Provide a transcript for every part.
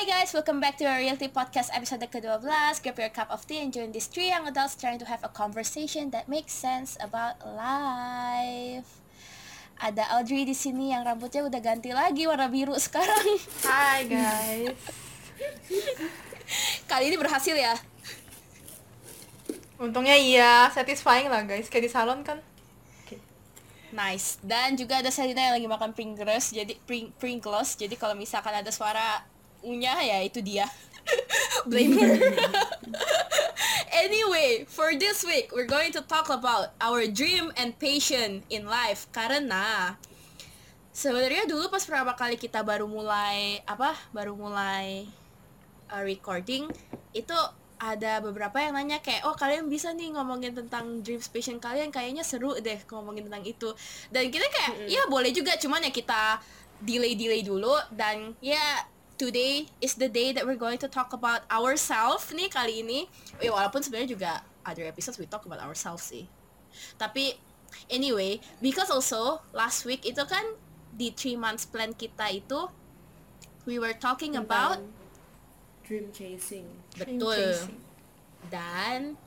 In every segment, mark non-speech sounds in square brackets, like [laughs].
Hi guys, welcome back to our Realty Podcast episode ke-12 Grab your cup of tea and join these three young adults trying to have a conversation that makes sense about life. Ada Audrey di sini yang rambutnya udah ganti lagi warna biru sekarang. Hai guys. [laughs] Kali ini berhasil ya? Untungnya iya, satisfying lah guys. Kayak di salon kan? Nice. Dan juga ada Selina yang lagi makan Pringles, jadi pring, Pringles. Jadi kalau misalkan ada suara unya ya itu dia. [laughs] Blame her. [laughs] anyway, for this week we're going to talk about our dream and passion in life karena sebenarnya dulu pas pertama kali kita baru mulai apa? Baru mulai uh, recording itu ada beberapa yang nanya kayak oh kalian bisa nih ngomongin tentang dream passion kalian kayaknya seru deh ngomongin tentang itu dan kita kayak mm -hmm. ya boleh juga cuman ya kita delay delay dulu dan ya today is the day that we're going to talk about ourselves nih kali ini ya walaupun sebenarnya juga other episodes we talk about ourselves sih tapi anyway because also last week itu kan di three months plan kita itu we were talking about dream chasing. Betul. chasing. Dan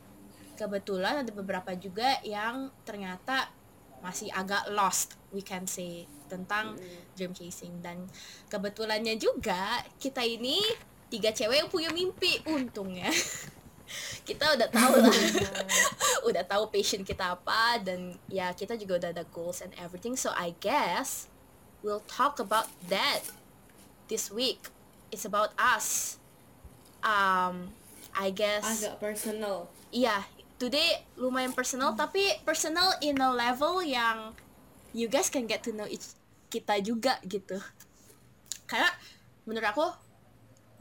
kebetulan ada beberapa juga yang ternyata masih agak lost, we can say tentang mm. dream chasing dan kebetulannya juga kita ini tiga cewek yang punya mimpi untungnya [laughs] kita udah tahu lah [laughs] udah tahu passion kita apa dan ya kita juga udah ada goals and everything so I guess we'll talk about that this week it's about us um I guess agak personal. Iya, today lumayan personal hmm. tapi personal in a level yang you guys can get to know each kita juga gitu. Karena menurut aku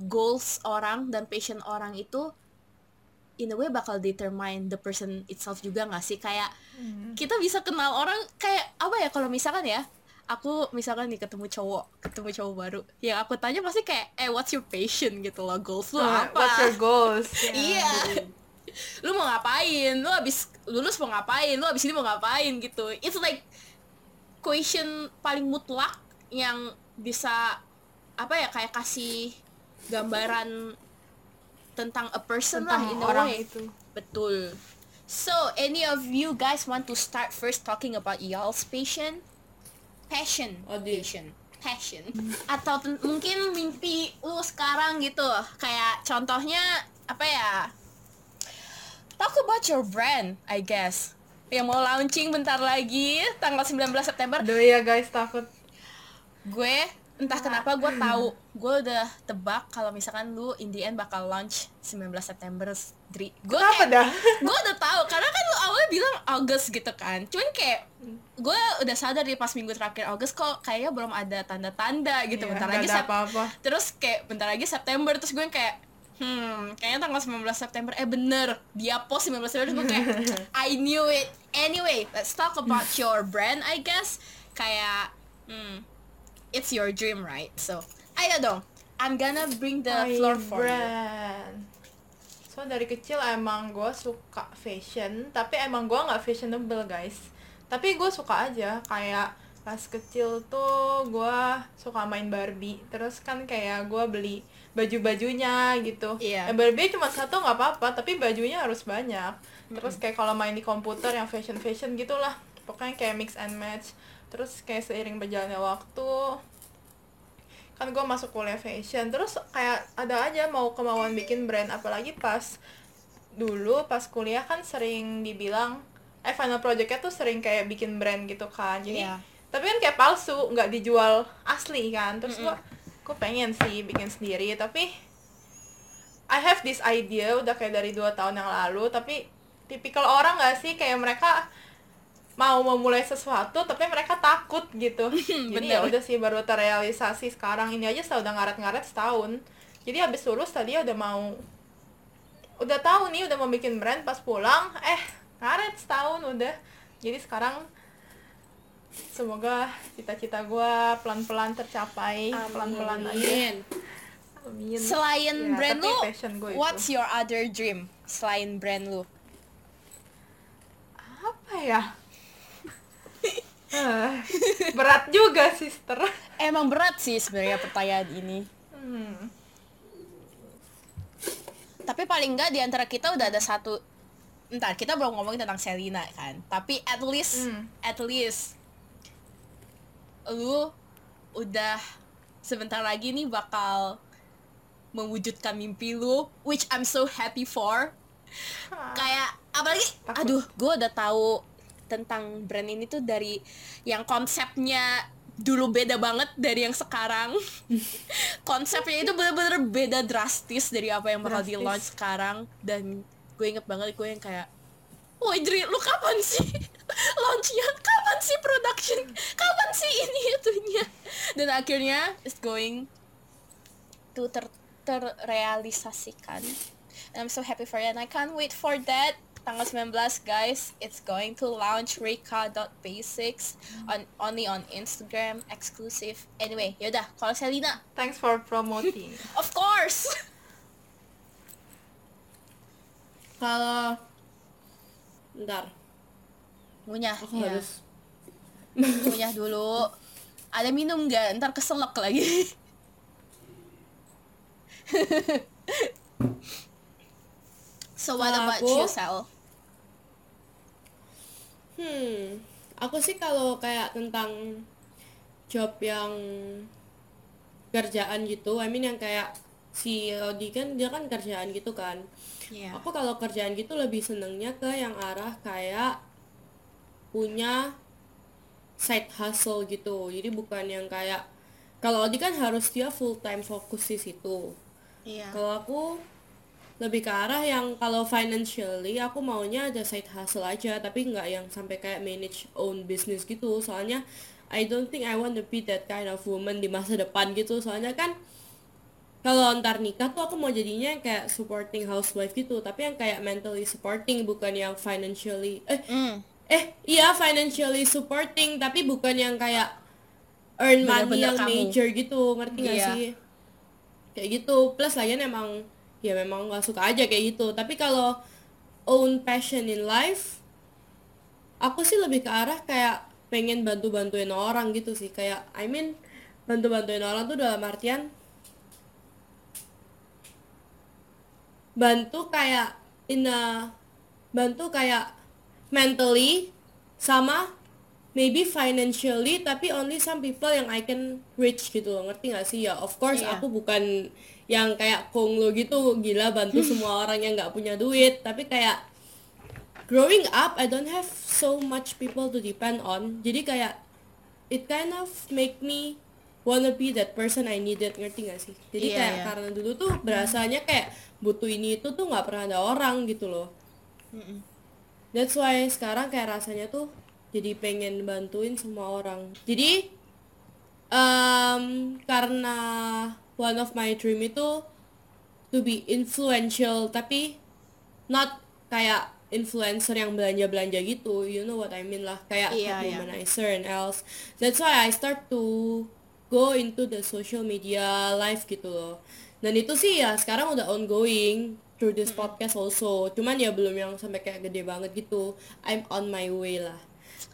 goals orang dan passion orang itu in a way bakal determine the person itself juga gak sih? Kayak hmm. kita bisa kenal orang kayak apa ya kalau misalkan ya aku misalkan nih ketemu cowok ketemu cowok baru yang aku tanya pasti kayak eh what's your passion? gitu loh goals lu uh, apa? what's your goals? [laughs] Iya. yeah. lu mau ngapain? Lu abis lulus mau ngapain? Lu abis ini mau ngapain? Gitu. It's like question paling mutlak yang bisa apa ya kayak kasih gambaran tentang a person tentang lah in orang way. itu. Betul. So any of you guys want to start first talking about y'all's passion? Passion. Oh, passion. Passion. Atau mungkin mimpi lu sekarang gitu. Kayak contohnya apa ya? Talk about your brand I guess yang mau launching bentar lagi tanggal 19 September. Duh ya guys takut. Gue entah kenapa gue tahu gue udah tebak kalau misalkan lu in the end bakal launch 19 September Dri. Gue kayak, dah? [laughs] gue udah tahu karena kan lu awalnya bilang August gitu kan. Cuman kayak gue udah sadar di pas minggu terakhir August kok kayaknya belum ada tanda-tanda gitu. Yeah, bentar lagi apa -apa. terus kayak bentar lagi September. Terus gue kayak hmm kayaknya tanggal 19 September. Eh bener. Dia post 19 September gue kayak [laughs] I knew it. Anyway let's talk about your brand I guess. Kayak hmm it's your dream right? So ayo dong. I'm gonna bring the My floor for brand. you so dari kecil emang gue suka fashion tapi emang gue nggak fashionable guys. Tapi gue suka aja. Kayak pas kecil tuh gue suka main Barbie. Terus kan kayak gue beli baju-bajunya gitu. Yeah. eh, Barbie cuma satu nggak apa-apa tapi bajunya harus banyak. Terus kayak kalau main di komputer yang fashion fashion gitulah. Pokoknya kayak mix and match. Terus kayak seiring berjalannya waktu kan gue masuk kuliah fashion. Terus kayak ada aja mau kemauan bikin brand apalagi pas dulu pas kuliah kan sering dibilang eh final projectnya tuh sering kayak bikin brand gitu kan. Jadi yeah. tapi kan kayak palsu nggak dijual asli kan. Terus mm -hmm. Gue pengen sih bikin sendiri tapi I have this idea udah kayak dari dua tahun yang lalu tapi tipikal orang gak sih? Kayak mereka mau memulai sesuatu tapi mereka takut gitu. [laughs] Jadi ya udah sih baru terrealisasi sekarang. Ini aja saya udah ngaret-ngaret setahun. Jadi habis lulus tadi udah mau udah tahu nih udah mau bikin brand pas pulang eh ngaret setahun udah. Jadi sekarang semoga cita-cita gue pelan-pelan tercapai pelan-pelan aja Amin. Selain ya, brand lu, what's itu. your other dream selain brand lu? Apa ya? berat juga sister emang berat sih sebenarnya pertanyaan ini hmm. tapi paling enggak di antara kita udah ada satu entar kita belum ngomongin tentang Selina kan tapi at least Hmm. at least lu udah sebentar lagi nih bakal mewujudkan mimpi lu which I'm so happy for. Kayak apalagi Takut. aduh gue udah tahu tentang brand ini tuh dari yang konsepnya dulu beda banget dari yang sekarang. [laughs] Konsepnya itu bener-bener beda drastis dari apa yang bakal di launch sekarang. Dan gue inget banget gue yang kayak Woi Dri, lu kapan sih [laughs] launchnya? Kapan sih production? Kapan sih ini itunya? Dan akhirnya it's going to ter terrealisasikan. And I'm so happy for it and I can't wait for that. Tanggal 19 guys, it's going to launch Rika.basics on only on Instagram exclusive. Anyway, yaudah, kalau Selina, Thanks for promoting. [laughs] of course. Kalau Ntar, Ngunyah, aku ya. harus [laughs] Ngunyah dulu. Ada minum nggak? Ntar keselak lagi. [laughs] so what about aku- you, Sal? Hmm, aku sih kalau kayak tentang job yang kerjaan gitu, I mean yang kayak si Rodi kan dia kan kerjaan gitu kan. Iya. Aku kalau kerjaan gitu lebih senengnya ke yang arah kayak punya side hustle gitu. Jadi bukan yang kayak kalau Odi kan harus dia full time fokus di situ. Iya. Kalau aku lebih ke arah yang kalau financially aku maunya ada side hustle aja tapi nggak yang sampai kayak manage own business gitu soalnya I don't think I want to be that kind of woman di masa depan gitu soalnya kan kalau ntar nikah tuh aku mau jadinya kayak supporting housewife gitu tapi yang kayak mentally supporting bukan yang financially eh Mm. eh iya financially supporting tapi bukan yang kayak earn money Bener-bener yang kamu. major gitu ngerti gak Iya. sih kayak gitu plus lagian emang ya memang gak suka aja kayak gitu tapi kalau own passion in life aku sih lebih ke arah kayak pengen bantu-bantuin orang gitu sih kayak I mean bantu-bantuin orang tuh dalam artian bantu kayak in a bantu kayak mentally sama maybe financially tapi only some people yang I can reach gitu loh. Ngerti gak sih? Ya of course Iya. aku bukan yang kayak Kong lo gitu gila bantu semua orang yang nggak punya duit. Tapi kayak growing up I don't have so much people to depend on. Jadi kayak it kind of make me wanna be that person I needed ngerti gak sih jadi Iya, kayak iya. karena dulu tuh berasanya kayak butuh ini itu tuh nggak pernah ada orang gitu loh Mm-mm. That's why sekarang kayak rasanya tuh jadi pengen bantuin semua orang. Jadi um, karena one of my dream itu to be influential tapi not kayak influencer yang belanja-belanja gitu. You know what I mean lah. Kayak Iya, iya. womanizer and else. That's why I start to go into the social media life gitu loh. Dan itu sih ya sekarang udah ongoing through this podcast also. Cuman ya belum yang sampai kayak gede banget gitu. I'm on my way lah.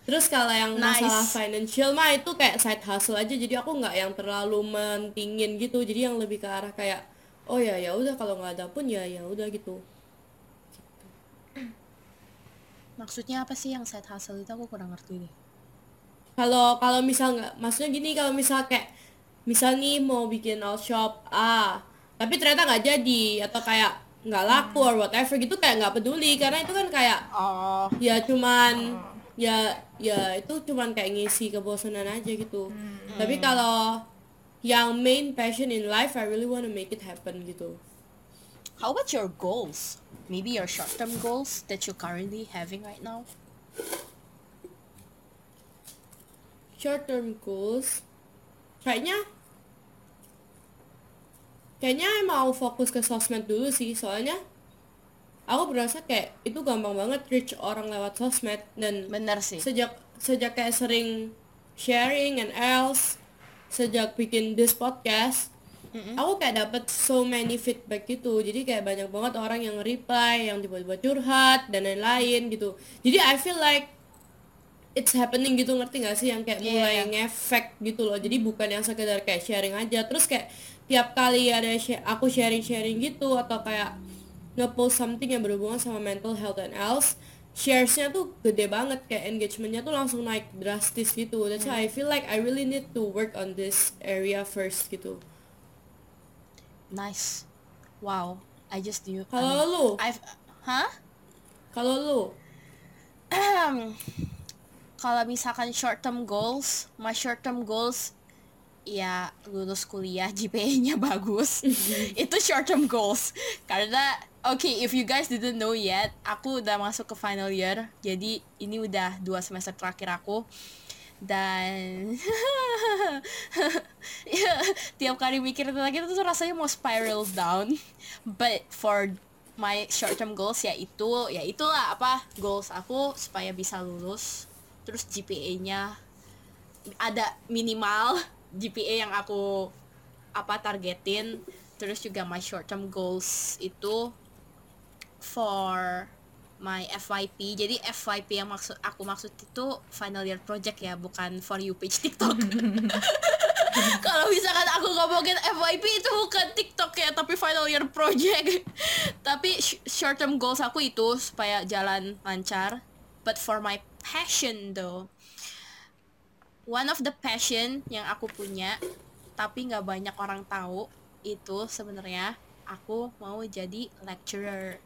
Terus kalau yang Nice. masalah financial mah itu kayak side hustle aja. Jadi aku nggak yang terlalu mentingin gitu. Jadi yang lebih ke arah kayak oh ya ya udah kalau nggak ada pun ya ya udah gitu. Maksudnya apa sih yang side hustle itu aku kurang ngerti deh. Kalau kalau misal nggak maksudnya gini kalau misal kayak misal nih mau bikin nail shop ah tapi ternyata nggak jadi atau kayak nggak laku or whatever gitu kayak nggak peduli. Karena itu kan kayak Oh. ya cuman ya ya itu cuman kayak ngisi kebosanan aja gitu. Tapi kalau yang main passion in life I really wanna make it happen gitu. How about your goals? Maybe your short-term goals that you're currently having right now? Short term goals kayaknya kayaknya mau fokus ke sosmed dulu sih soalnya aku berasa kayak itu gampang banget reach orang lewat sosmed dan Bener sih. sejak sejak kayak sering sharing and else sejak bikin this podcast aku kayak dapet so many feedback gitu. Jadi kayak banyak banget orang yang reply yang tiba-tiba curhat dan lain-lain gitu. Jadi I feel like it's happening gitu ngerti gak sih yang kayak Iya, mulai iya. ngefek gitu loh jadi bukan yang sekedar kayak sharing aja terus kayak tiap kali ada share, aku sharing-sharing gitu atau kayak ngepost something yang berhubungan sama mental health and else sharesnya tuh gede banget kayak engagementnya tuh langsung naik drastis gitu that's why I feel like I really need to work on this area first gitu Nice. Wow. I just knew. kalau lu I've Hah? kalau lu Kalau misalkan short term goals, my short term goals ya lulus kuliah [laughs] GPA-nya bagus. [laughs] Itu short term goals. Karena oke, okay, if you guys didn't know yet, aku udah masuk ke final year. Jadi ini udah dua semester terakhir aku dan ya, [laughs] tiap kali mikir tentang itu tuh rasanya mau spiral down but for my short term goals ya itu ya itulah apa goals aku supaya bisa lulus terus GPA-nya ada minimal [laughs] GPA yang aku apa targetin. Terus juga my short term goals itu for my FYP jadi FYP yang maksud aku maksud itu final year project ya bukan for you page TikTok. [laughs] Kalau misalkan aku ngomongin FYP itu bukan TikTok ya tapi final year project. [laughs] Tapi short term goals aku itu supaya jalan lancar. But for my passion though one of the passion yang aku punya tapi nggak banyak orang tahu itu sebenarnya aku mau jadi lecturer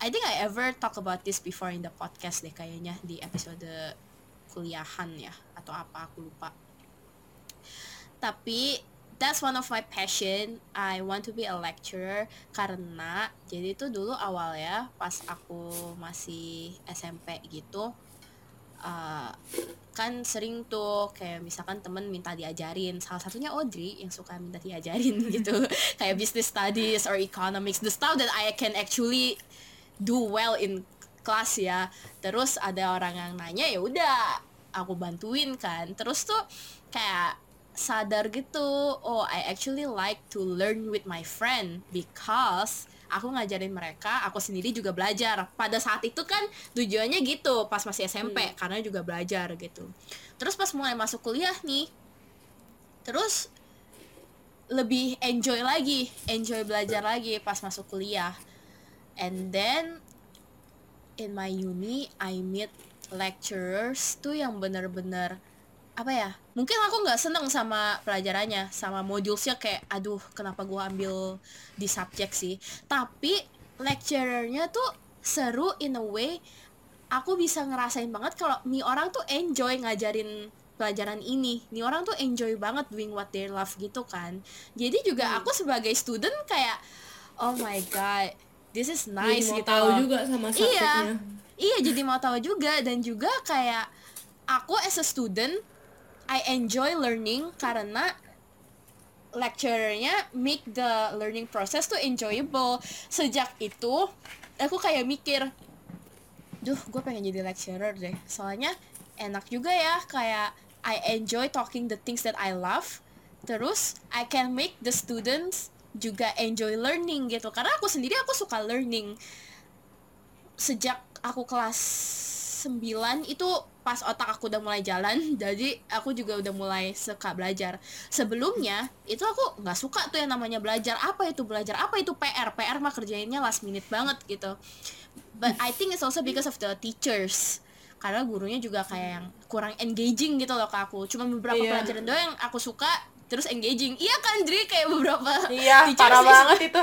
I think I ever talk about this before in the podcast deh kayaknya di episode kuliahan ya atau apa aku lupa. Tapi that's one of my passion. I want to be a lecturer karena jadi itu dulu awal ya pas aku masih SMP gitu. Uh, kan sering tuh kayak misalkan temen minta diajarin. Salah satunya Audrey yang suka minta diajarin [laughs] gitu. Kayak business studies or economics. The stuff that I can actually do well in kelas ya. Terus ada orang yang nanya ya udah aku bantuin kan. Terus tuh kayak sadar gitu oh I actually like to learn with my friend because aku ngajarin mereka aku sendiri juga belajar. Pada saat itu kan tujuannya gitu pas masih SMP hmm. karena juga belajar gitu. Terus pas mulai masuk kuliah nih terus lebih enjoy lagi enjoy belajar lagi pas masuk kuliah. And then in my uni I meet lecturers tuh yang bener-bener apa ya mungkin aku nggak seneng sama pelajarannya sama modulesnya kayak aduh kenapa gua ambil di subjek sih? Tapi lecturernya tuh seru in a way aku bisa ngerasain banget kalau nih orang tuh enjoy ngajarin pelajaran ini. Nih orang tuh enjoy banget doing what they love gitu kan. Jadi juga hmm. aku sebagai student kayak oh my god this is nice jadi gitu tahu juga sama iya. iya jadi mau tahu juga dan juga kayak aku as a student I enjoy learning karena lecturernya make the learning process tuh enjoyable. Sejak itu aku kayak mikir duh gue pengen jadi lecturer deh. Soalnya enak juga ya kayak I enjoy talking the things that I love. Terus I can make the students juga enjoy learning gitu. Karena aku sendiri aku suka learning. Sejak aku kelas 9 itu pas otak aku udah mulai jalan [laughs] jadi aku juga udah mulai suka belajar. Sebelumnya itu aku nggak suka tuh yang namanya belajar. Apa itu belajar? Apa itu PR PR mah kerjainnya last minute banget gitu. But I think it's also because of the teachers. Karena gurunya juga kayak yang kurang engaging gitu loh ke aku. Cuma beberapa yeah. pelajaran doang yang aku suka terus engaging. Iya kan Dri? Kayak beberapa iya parah banget itu.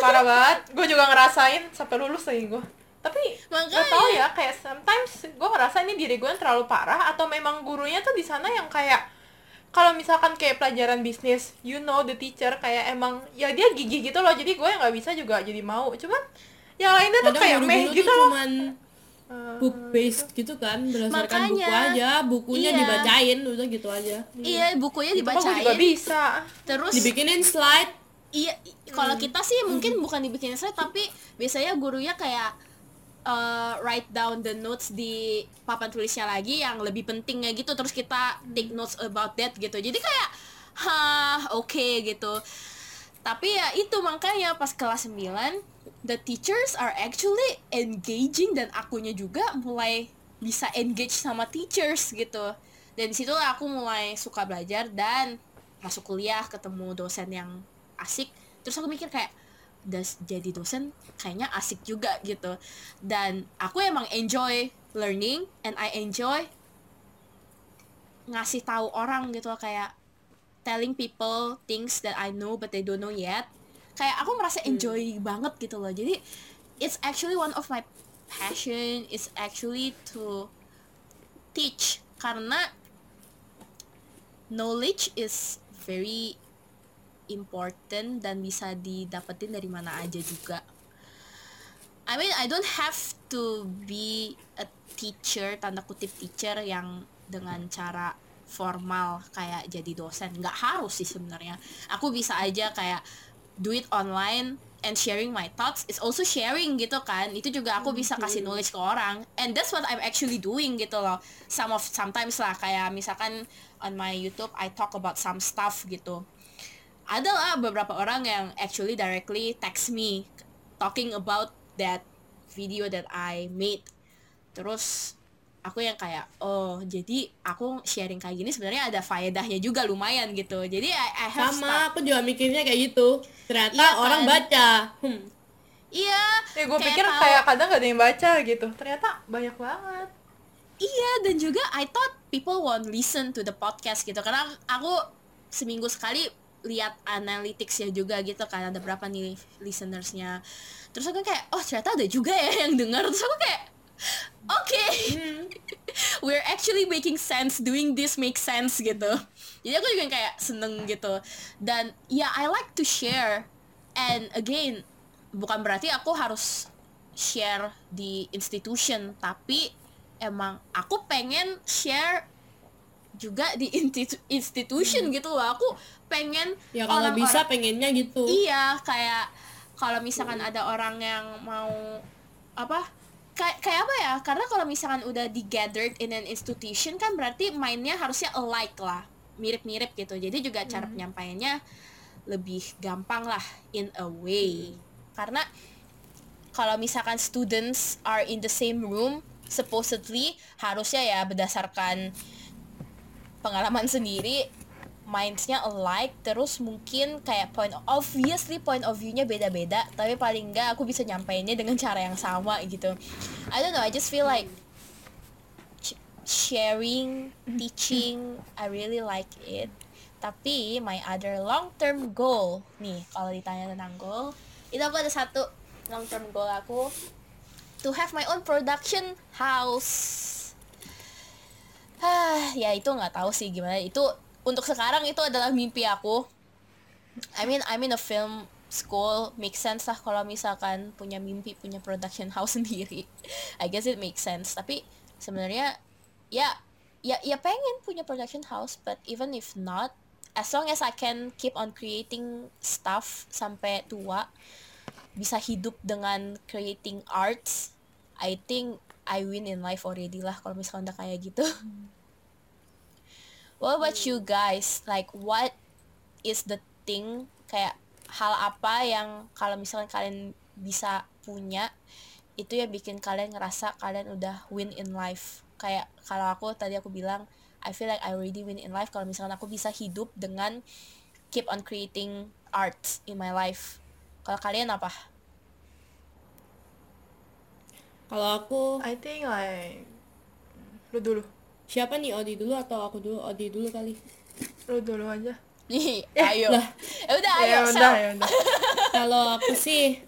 Parah banget. Gue juga ngerasain sampai lulus lagi gue tapi Makanya. gak tau ya kayak sometimes gue ngerasa ini diri gue yang terlalu parah atau memang gurunya tuh di sana yang kayak kalau misalkan kayak pelajaran bisnis you know the teacher kayak emang ya dia gigi gitu loh jadi gue yang nggak bisa juga jadi mau. Cuman yang lainnya tuh kayak meh gitu loh. cuman book based gitu kan berdasarkan Makanya, buku aja bukunya iya. dibacain udah gitu aja. Iya bukunya dibacain juga bisa. Terus dibikinin slide. Iya kalau hmm. kita sih mungkin bukan dibikinin slide tapi biasanya gurunya kayak uh, write down the notes di papan tulisnya lagi yang lebih pentingnya gitu. Terus kita take notes about that gitu. Jadi kayak hah oke okay, gitu. Tapi ya itu makanya pas kelas 9 the teachers are actually engaging dan akunya juga mulai bisa engage sama teachers gitu. Dan situ aku mulai suka belajar dan masuk kuliah ketemu dosen yang asik. Terus aku mikir kayak das jadi dosen kayaknya asik juga gitu. Dan aku emang enjoy learning and I enjoy ngasih tahu orang gitu kayak telling people things that I know but they don't know yet. Kayak aku merasa enjoy banget gitu loh. Jadi it's actually one of my passion. Is actually to teach. Karena knowledge is very important dan bisa didapetin dari mana aja juga. I mean I don't have to be a teacher tanda kutip teacher yang dengan cara formal kayak jadi dosen. Nggak harus sih sebenarnya. Aku bisa aja kayak do it online and sharing my thoughts. Is also sharing gitu kan. Itu juga aku bisa kasih knowledge ke orang. And that's what I'm actually doing gitu loh. Some of sometimes lah kayak misalkan on my YouTube I talk about some stuff gitu ada lah beberapa orang yang actually directly text me talking about that video that I made. Terus aku yang kayak oh jadi aku sharing kayak gini sebenarnya ada faedahnya juga lumayan gitu. Jadi I, I have sama start- aku juga mikirnya kayak gitu. Ternyata Iya orang kan? baca. Hmm. iya ya gue pikir tahu- kayak kadang gak ada yang baca gitu. Ternyata banyak banget. Iya dan juga I thought people won't listen to the podcast gitu. Karena aku seminggu sekali lihat analyticsnya juga gitu kan ada berapa nih listenersnya. Terus aku kayak oh ternyata ada juga ya yang dengar terus aku kayak oke. [laughs] We're actually making sense. Doing this makes sense gitu. Jadi aku juga kayak seneng gitu. Dan ya I like to share. And again bukan berarti aku harus share di institution tapi emang aku pengen share juga di institu- institution gitu loh aku pengen ya kalau orang-orang- bisa pengennya gitu Iya, kayak kalau misalkan ada orang yang mau apa? Kayak kayak apa ya? Karena kalau misalkan udah di gathered in an institution kan berarti mainnya harusnya alike lah, mirip-mirip gitu. Jadi juga cara penyampaiannya lebih gampang lah in a way. Karena kalau misalkan students are in the same room, supposedly harusnya ya berdasarkan pengalaman sendiri mindsnya alike terus mungkin kayak point obviously point of view-nya beda-beda tapi paling enggak aku bisa nyampeinnya dengan [laughs] cara yang sama gitu. I don't know I just feel like sh- sharing teaching I really like it. Tapi my other long term goal nih kalau ditanya tentang goal itu aku ada satu long term goal aku to have my own production house Hah, ya itu nggak tahu sih gimana. Itu untuk sekarang itu adalah mimpi aku. I mean, I'm in a film school, make sense lah kalau misalkan punya mimpi punya production [laughs] house sendiri. I guess it makes sense. Tapi sebenarnya ya ya ya pengen punya production house, but even if not, as long as I can keep on creating stuff sampai tua, bisa hidup dengan creating arts, I think I win in life already lah kalau misalkan udah kayak gitu. What about you guys? Like what is the thing kayak hal apa yang kalau misalkan kalian bisa punya itu yang bikin kalian ngerasa kalian udah win in life. Kayak kalau aku tadi aku bilang I feel like I already win in life kalau misalkan aku bisa hidup dengan keep on creating arts in my life. Kalau kalian apa? Kalau aku I think like lu dulu siapa nih Odi dulu atau aku dulu Odi dulu kali lu dulu aja Nih, [laughs] ayo. lah. Ya udah, ayo. ya udah ya [laughs] udah kalau aku sih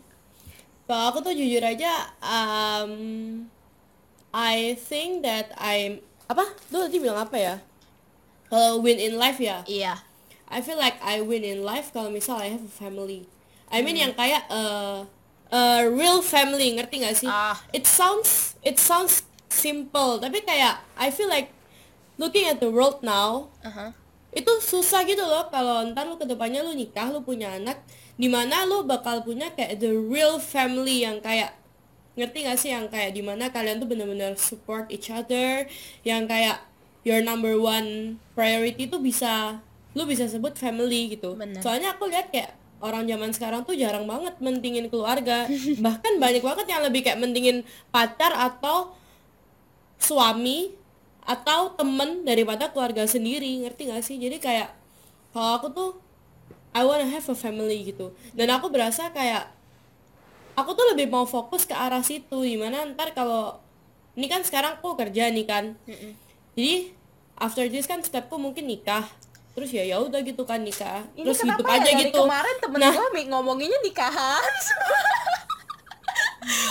kalau aku tuh jujur aja um, I think that I'm apa lu tadi bilang apa ya kalau win in life ya Iya. I feel like I win in life kalau misal I have a family. I mean yang kayak uh, a real family, ngerti gak sih? Ah. It sounds it sounds simple, tapi kayak I feel like looking at the world now, Aha. itu susah gitu loh kalau ntar lu ke depannya lu nikah, lu punya anak, di mana lu bakal punya kayak the real family yang kayak ngerti gak sih yang kayak di mana kalian tuh bener-bener support each other, yang kayak your number one priority tuh bisa lu bisa sebut family gitu. Bener. Soalnya aku lihat kayak orang zaman sekarang tuh jarang banget mentingin keluarga, [laughs] bahkan banyak banget yang lebih kayak mentingin pacar atau suami atau temen daripada keluarga sendiri. Ngerti gak sih? Jadi kayak kalau aku tuh I wanna have a family gitu. Dan aku berasa kayak aku tuh lebih mau fokus ke arah situ. Di mana ntar kalau ini kan sekarang aku kerja nih kan. Jadi after this kan stepku mungkin nikah terus ya ya udah gitu kan nikah. Ini terus hidup ya? aja dari gitu. kemarin temen Nah. gue ngomonginnya nikahan. [laughs]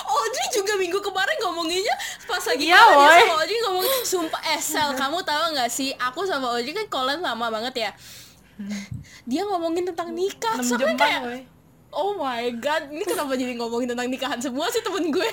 Audrey juga minggu kemarin ngomonginnya pas lagi Iya, call dia woy. sama Audrey ngomong sumpah eh Sel kamu tahu nggak sih? Aku sama Audrey kan callan lama banget ya. Dia ngomongin tentang nikah. 6 sampai kayak woy. oh my god ini kenapa jadi ngomongin tentang nikahan semua sih temen gue?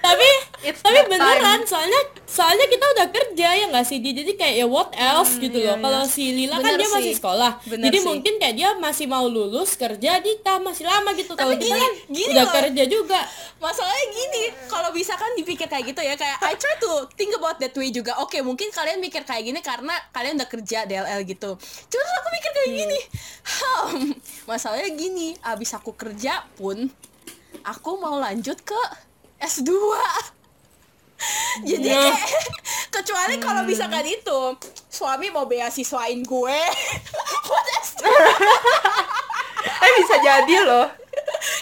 Tapi It's tapi beneran time. soalnya soalnya kita udah kerja ya nggak sih Di- jadi kayak ya what else gitu iya, loh. Kalau iya. si Lila kan Bener dia masih sih. sekolah. Bener jadi sih. mungkin kayak dia masih mau lulus kerja nikah masih lama gitu kalau kita gini- kan gini udah loh. kerja juga. Masalahnya gini kalau bisa kan dipikir kayak gitu ya. Kayak I try to think about that way juga. Oke mungkin kalian mikir kayak gini karena kalian udah kerja DLL gitu. Cuma aku mikir kayak gini. Hmm, masalahnya gini. Abis aku kerja pun aku mau lanjut ke S2 [laughs] jadi kayak [laughs] kecuali kalau misalkan itu suami mau beasiswain gue. [laughs] S2 eh bisa jadi loh.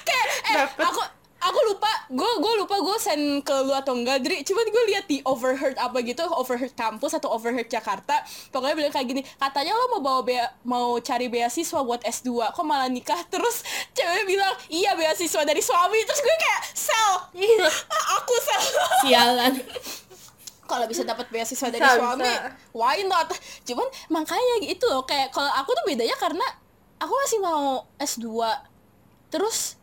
Kayak eh Dapet. aku aku lupa gue gue lupa gue send ke lu atau enggak Dri. Cuman gue lihat di overheard apa gitu overheard kampus atau overheard Jakarta. Pokoknya bilang kayak gini katanya lo mau bawa bea, mau cari beasiswa buat S2 kok malah nikah? [laughs] Terus cewek bilang iya beasiswa dari suami. Terus gue kayak sel. Ah, [laughs] aku sel. Sialan. [laughs] Kalau bisa dapat beasiswa dari Bisa, suami bisa. why not? Cuman makanya gitu loh kayak kalau aku tuh bedanya karena aku masih mau S2 terus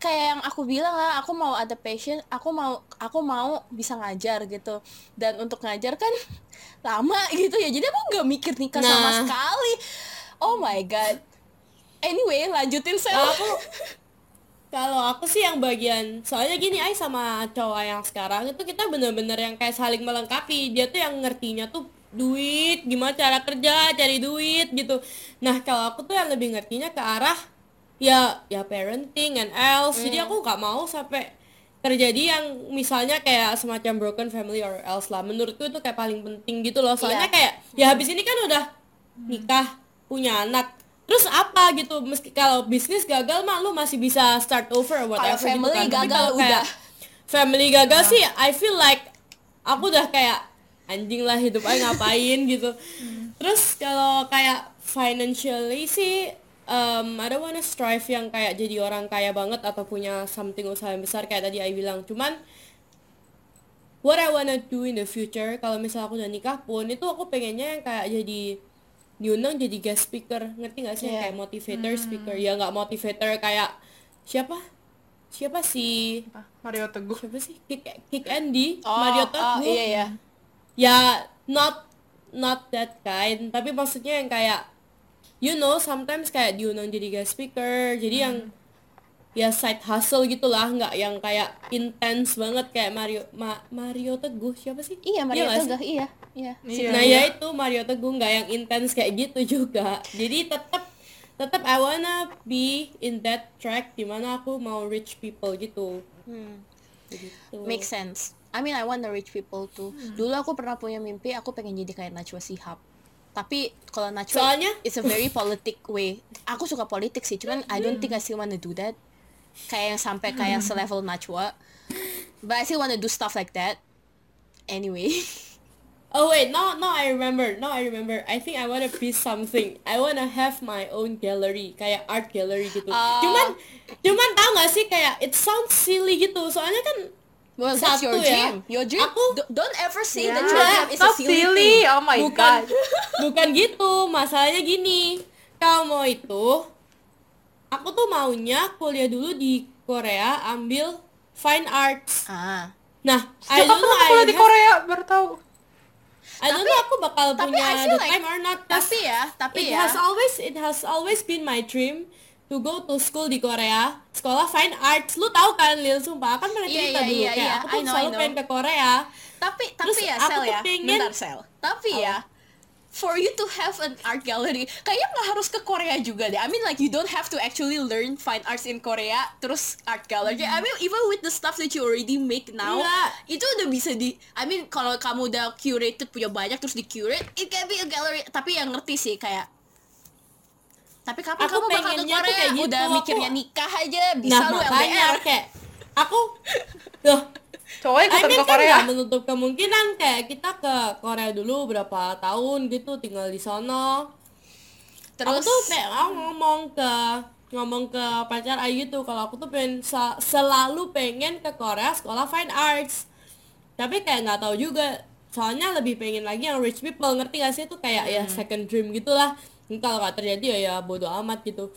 kayak yang aku bilang lah aku mau ada passion aku mau aku mau bisa ngajar gitu. Dan untuk ngajar kan [laughs] lama gitu ya jadi aku nggak mikir nikah sama Nah. sekali. Oh my god. Anyway lanjutin Kalau aku [laughs] kalau aku sih yang bagian soalnya gini ay sama cowok yang sekarang itu kita bener-bener yang kayak saling melengkapi. Dia tuh yang ngertinya tuh duit gimana cara kerja cari duit gitu. Nah kalau aku tuh yang lebih ngertinya ke arah ya ya parenting and else. Jadi aku nggak mau sampai terjadi yang misalnya kayak semacam broken family or else lah. Menurutku itu kayak paling penting gitu loh. Soalnya Iya. kayak ya habis ini kan udah nikah punya anak. Terus apa gitu? Meski kalau bisnis gagal mah lu masih bisa start over whatever gitu family kan. Tapi gagal kalau kayak udah. family gagal sih I feel like aku udah kayak anjing lah hidup aja ngapain? [laughs] gitu. Terus kalau kayak financially sih um, I don't wanna strive yang kayak jadi orang kaya banget atau punya something usaha yang besar kayak tadi I bilang. Cuman what I wanna do in the future kalau misal aku udah nikah pun itu aku pengennya yang kayak jadi diundang jadi guest speaker. Ngerti gak sih? Yang Iya. kayak motivator speaker. Ya nggak motivator kayak siapa? Siapa sih Apa? Mario Teguh. Siapa sih? Kick Kick Andy? Oh, Mario oh, Teguh? iya ya ya not not that kind. Tapi maksudnya yang kayak you know sometimes kayak diundang jadi guest speaker jadi yang ya side hustle gitulah nggak yang kayak intense banget kayak Mario Ma- Mario Teguh siapa sih iya Maria nggak sih? Teguh iya iya Iya, nah iya. ya itu Mario Teguh nggak yang intens kayak gitu juga jadi tetap tetap I wanna be in that track di mana aku mau reach people gitu Hmm. gitu Make sense. I mean I want the rich people too. Dulu aku pernah punya mimpi aku pengen jadi kayak Najwa Shihab. Tapi kalau Najwa Soalnya- it's a very politic way. Aku suka politik sih, cuman I don't think I still wanna do that. Kayak yang sampai kayak selevel Najwa. But I still wanna do stuff like that. Anyway. [laughs] Oh wait, now now I remember. Now I remember. I think I wanna be something. I wanna have my own gallery, kayak art gallery gitu. Oh. Cuman cuman tau gak sih kayak it sounds silly gitu. Soalnya kan Well, that's your Satu ya. dream. Your dream. Aku- don't ever say Ya, that your dream is a silly, silly. thing. Oh my bukan god. [laughs] bukan gitu. Masalahnya gini. Kalau mau itu aku tuh maunya kuliah dulu di Korea ambil fine arts. Ah. Nah, I Sejak don't know I kuliah di Korea baru tahu. I don't know aku bakal Tapi punya I the like time or not. tapi ya, tapi it ya. has always it has always been my dream to go to school di Korea sekolah fine arts. Lu tahu kan Lil sumpah. Kan pernah Iya, cerita iya, dulu. iya, kayak iya. aku tuh know, selalu pengen ke Korea. Tapi Terus tapi ya aku sel ya. pengen- bentar sel. Tapi ya for you to have an art gallery kayaknya nggak harus ke Korea juga deh. I mean like you don't have to actually learn fine arts in Korea terus art gallery. I mean even with the stuff that you already make now Iya. itu udah bisa di I mean kalau kamu udah curated punya banyak terus di curate it can be a gallery. Tapi yang ngerti sih kayak tapi kapan Aku kamu bakal ke Korea? kayak gitu, udah aku- mikirnya nikah aja bisa nah lu makanya LDR kayak aku loh cowok I ikutan mean ke kan Korea. nggak menutup kemungkinan kayak kita ke Korea dulu berapa tahun gitu tinggal di sono. Terus? aku tuh kayak aku ngomong ke ngomong ke pacar Ayu tuh kalau aku tuh pengen selalu pengen ke Korea sekolah fine arts. Tapi kayak nggak tahu juga soalnya lebih pengen lagi yang rich people ngerti gak sih? Itu kayak ya second dream gitulah Ini kalau nggak terjadi ya ya bodo amat gitu.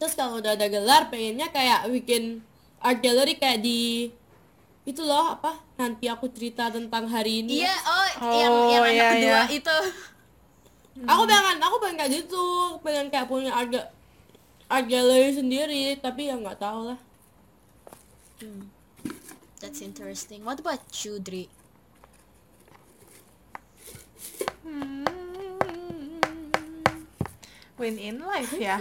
Terus kalau udah ada gelar pengennya kayak bikin art gallery kayak di itu loh apa? Nanti aku cerita tentang hari ini. Iya oh, Oh, yang yang anak iya, kedua iya. itu. [laughs] Aku pengen aku pengen kayak gitu. Pengen kayak punya art, art gallery sendiri tapi ya nggak tahu lah. That's interesting. What about you Dri win in life ya.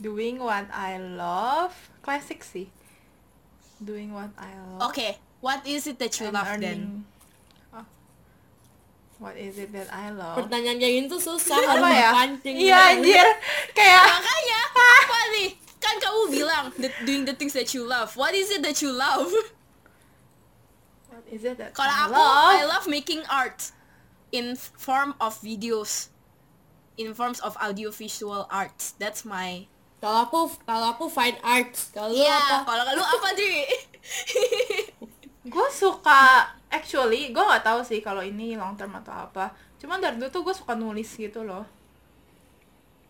Doing what I love. Classic sih. Doing what I love. Okay what is it that you and love then? earning- Oh. what is it that I love? Pertanyaan kayak gitu susah apa ya? dipancing iya anjir. Kayak makanya [laughs] apa nih kan kamu bilang the, doing the things that you love. What is it that you love? What is it that kalau aku love? I love making art in form of videos in forms of audiovisual arts. That's my kalau aku kalau aku fine arts. Kalau Iya, apa? kalau lu apa Dri? gue suka actually gue nggak tahu sih kalau ini long term atau apa. Cuman dari dulu tuh gue suka nulis gitu loh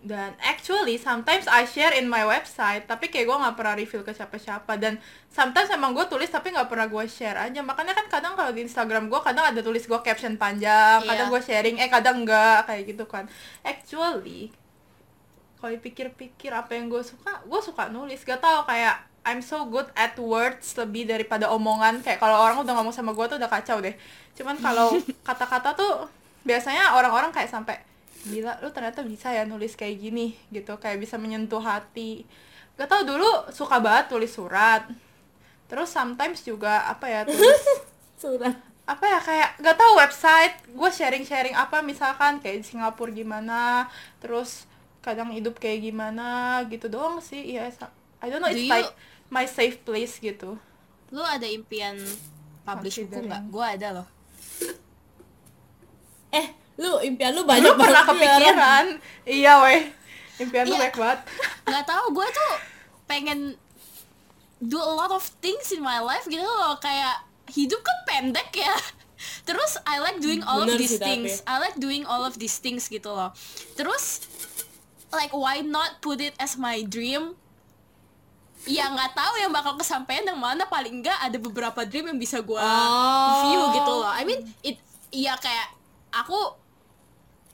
dan actually sometimes I share in my website tapi kayak gue nggak pernah reveal ke siapa-siapa. Dan sometimes emang gue tulis tapi nggak pernah gue share aja. Makanya kan kadang kalau di Instagram gue kadang ada tulis gue caption panjang kadang Iya. gue sharing eh kadang enggak kayak gitu kan. Actually kalau dipikir-pikir apa yang gue suka gue suka nulis. Gak tau kayak I'm so good at words lebih daripada omongan. Kayak kalau orang udah ngomong sama gue tuh udah kacau deh. Cuman kalau [laughs] kata-kata tuh biasanya orang-orang kayak sampai gila lu ternyata bisa ya nulis kayak gini gitu. Kayak bisa menyentuh hati. Gak tau dulu suka banget tulis surat. Terus sometimes juga apa ya tulis [laughs] surat. Apa ya kayak gak tau website. Gue sharing sharing apa misalkan kayak di Singapura gimana. Terus kadang hidup kayak gimana gitu doang sih. Iya sa- I don't know Do it's you- like my safe place gitu. Lu ada impian publish buku nggak? Considering. Gue ada loh. eh lu impian lu lu banyak pernah banget ya, Ran. kepikiran iya weh impian lu Iya. baik banget [laughs] Gak tau, gue tuh pengen do a lot of things in my life gitu loh. Kayak hidup kan pendek ya. [laughs] Terus I like doing all of Bener these sih, tapi. things. I like doing all of these things gitu loh. Terus like why not put it as my dream? Ya nggak tahu yang bakal kesampaian yang mana paling enggak ada beberapa dream yang bisa gue Oh. view gitu loh. I mean it iya kayak aku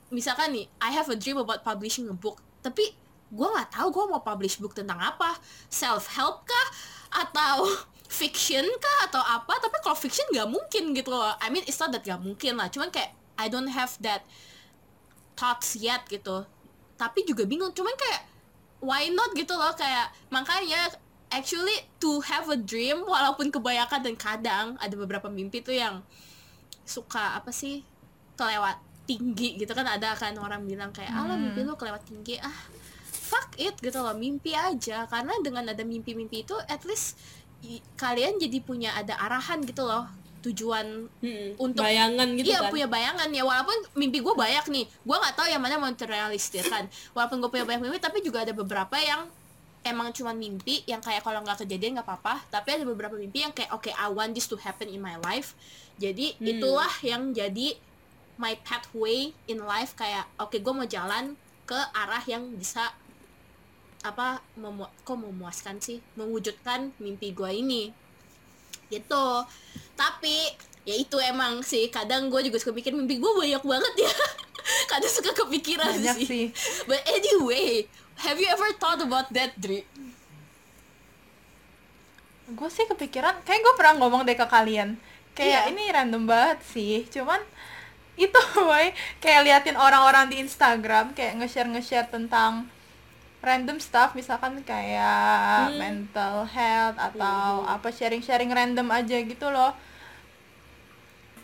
misalkan nih I have a dream about publishing a book tapi gue nggak tahu gue mau publish book tentang apa. Self help kah? Atau [laughs] fiction kah? Atau apa? Tapi kalau fiction nggak mungkin gitu loh. I mean it's not that nggak mungkin lah. Cuman kayak I don't have that thoughts yet gitu. Tapi juga bingung. Cuman kayak why not gitu loh? Kayak makanya actually to have a dream walaupun kebanyakan dan kadang ada beberapa mimpi tuh yang suka apa sih? Kelewat tinggi gitu kan ada kan orang bilang kayak alah mimpi lu kelewat tinggi. Ah fuck it gitu loh mimpi aja. Karena dengan ada mimpi-mimpi itu at least i- kalian jadi punya ada arahan gitu loh tujuan Hmm, Untuk- bayangan gitu iya kan. punya bayangan ya. Walaupun mimpi gue banyak nih gue nggak tahu yang mana mau terrealistiskan walaupun gue punya banyak mimpi tapi juga ada beberapa yang emang cuma mimpi yang kayak kalau nggak kejadian nggak apa-apa. Tapi ada beberapa mimpi yang kayak oke I want this to happen in my life. Jadi Hmm. itulah yang jadi my pathway in life kayak oke gue mau jalan ke arah yang bisa apa memu kok memuaskan sih? Mewujudkan mimpi gue ini. Gitu. Tapi ya itu emang sih. Kadang gue juga suka mikir mimpi gue banyak banget ya. [laughs] Kadang suka kepikiran banyak sih. sih. But anyway have you ever thought about that Dri? gue sih kepikiran kayak gue pernah ngomong deh ke kalian. Kayak Iya. ini random banget sih. Cuman itu woy. Kayak liatin orang-orang di Instagram kayak nge-share nge-share tentang random stuff. Misalkan kayak Hmm. mental health atau apa sharing-sharing random aja gitu loh.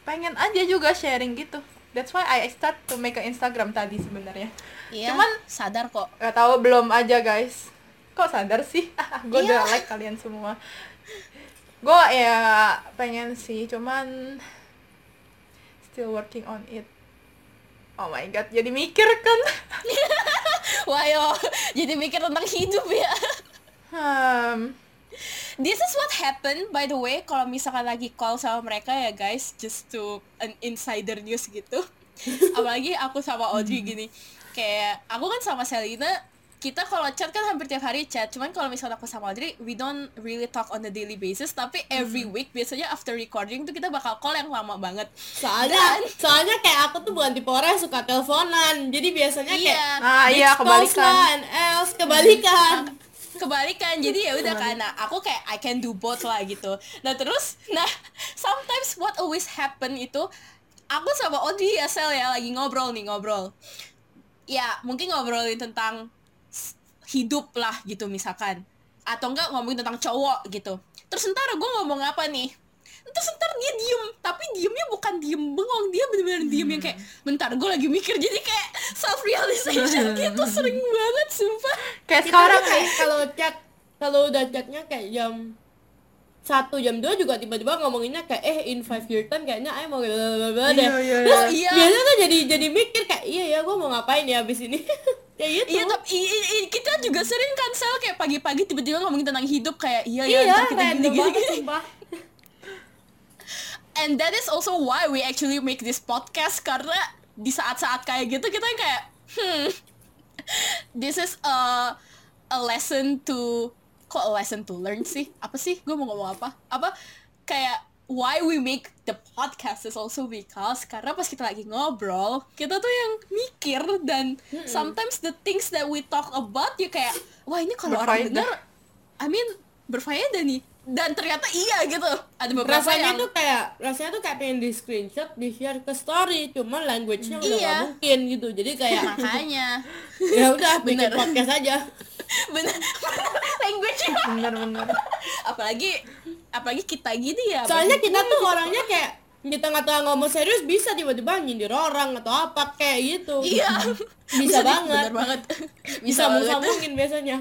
Pengen aja juga sharing gitu. That's why I start to make a Instagram tadi sebenarnya. Iya, Cuman- sadar kok. Gak tahu belum aja guys. Kok sadar sih? [laughs] Gue Iya. udah like kalian semua. Gue ya pengen sih cuman still working on it oh my god jadi mikir kan [laughs] Wah yo, jadi mikir tentang hidup ya. hmm, This is what happened by the way kalau misalkan lagi call sama mereka ya guys just to an insider news gitu. [laughs] Apalagi aku sama Audrey gini. Kayak aku kan sama Selina kita kalau chat kan hampir tiap hari chat. Cuman kalau misalnya aku sama Audrey we don't really talk on a daily basis. Tapi every week biasanya after recording tuh kita bakal call yang lama banget. Soalnya soalnya kayak aku tuh bukan tipe orang yang suka teleponan. Jadi biasanya kayak Iya. nah iya bitch calls kebalikan. else kebalikan. Kebalikan. Jadi ya udah kan nah, aku kayak I can do both lah gitu. Nah terus nah sometimes what always happen itu aku sama Audrey ya Sel ya lagi ngobrol nih ngobrol. Ya mungkin ngobrolin tentang hidup lah gitu misalkan. Atau enggak ngomongin tentang cowok gitu. Terus ntar gue ngomong apa nih? Terus ntar dia diem. Tapi diemnya bukan diem bengong. Dia bener-bener diem yang kayak bentar gue lagi mikir. Jadi kayak self realization [laughs] gitu. Sering banget sumpah. Kayak kita sekarang kayak kalau chat kalau udah chatnya kayak jam satu jam dua juga tiba-tiba ngomonginnya kayak eh in five year time kayaknya ay mau blablabla deh. Iya, iya, iya. Iya. biasanya tuh jadi jadi mikir kayak iya ya gue mau ngapain ya abis ini [laughs] kayak gitu Iya tapi i- i- kita juga sering kan sel kayak pagi-pagi tiba-tiba ngomongin tentang hidup kayak iya ya iya ntar kita gini gini gini. And that is also why we actually make this podcast karena di saat-saat kayak gitu kita kayak hmm [laughs] this is a a lesson to kok a lesson to learn sih? Apa sih? Gue mau ngomong apa? Apa? Kayak why we make the podcast is also because karena pas kita lagi ngobrol kita tuh yang mikir dan sometimes the things that we talk about ya kayak wah ini kalau orang denger I mean berfaedah nih dan ternyata iya gitu. Ada beberapa rasanya yang tuh kayak rasanya tuh kayak pengen di screenshot di share ke story cuman language-nya udah Iya. gak mungkin gitu. Jadi kayak [laughs] makanya. [laughs] Ya udah bikin Bener. podcast aja. [laughs] Bener. Language bener-bener apalagi apalagi kita gini ya soalnya kita tuh orangnya kayak di tengah-tengah ngomong serius bisa tiba-tiba nyindir orang atau apa kayak gitu. Iya. Bisa di- banget. bener banget. Bisa bisa sambungin biasanya.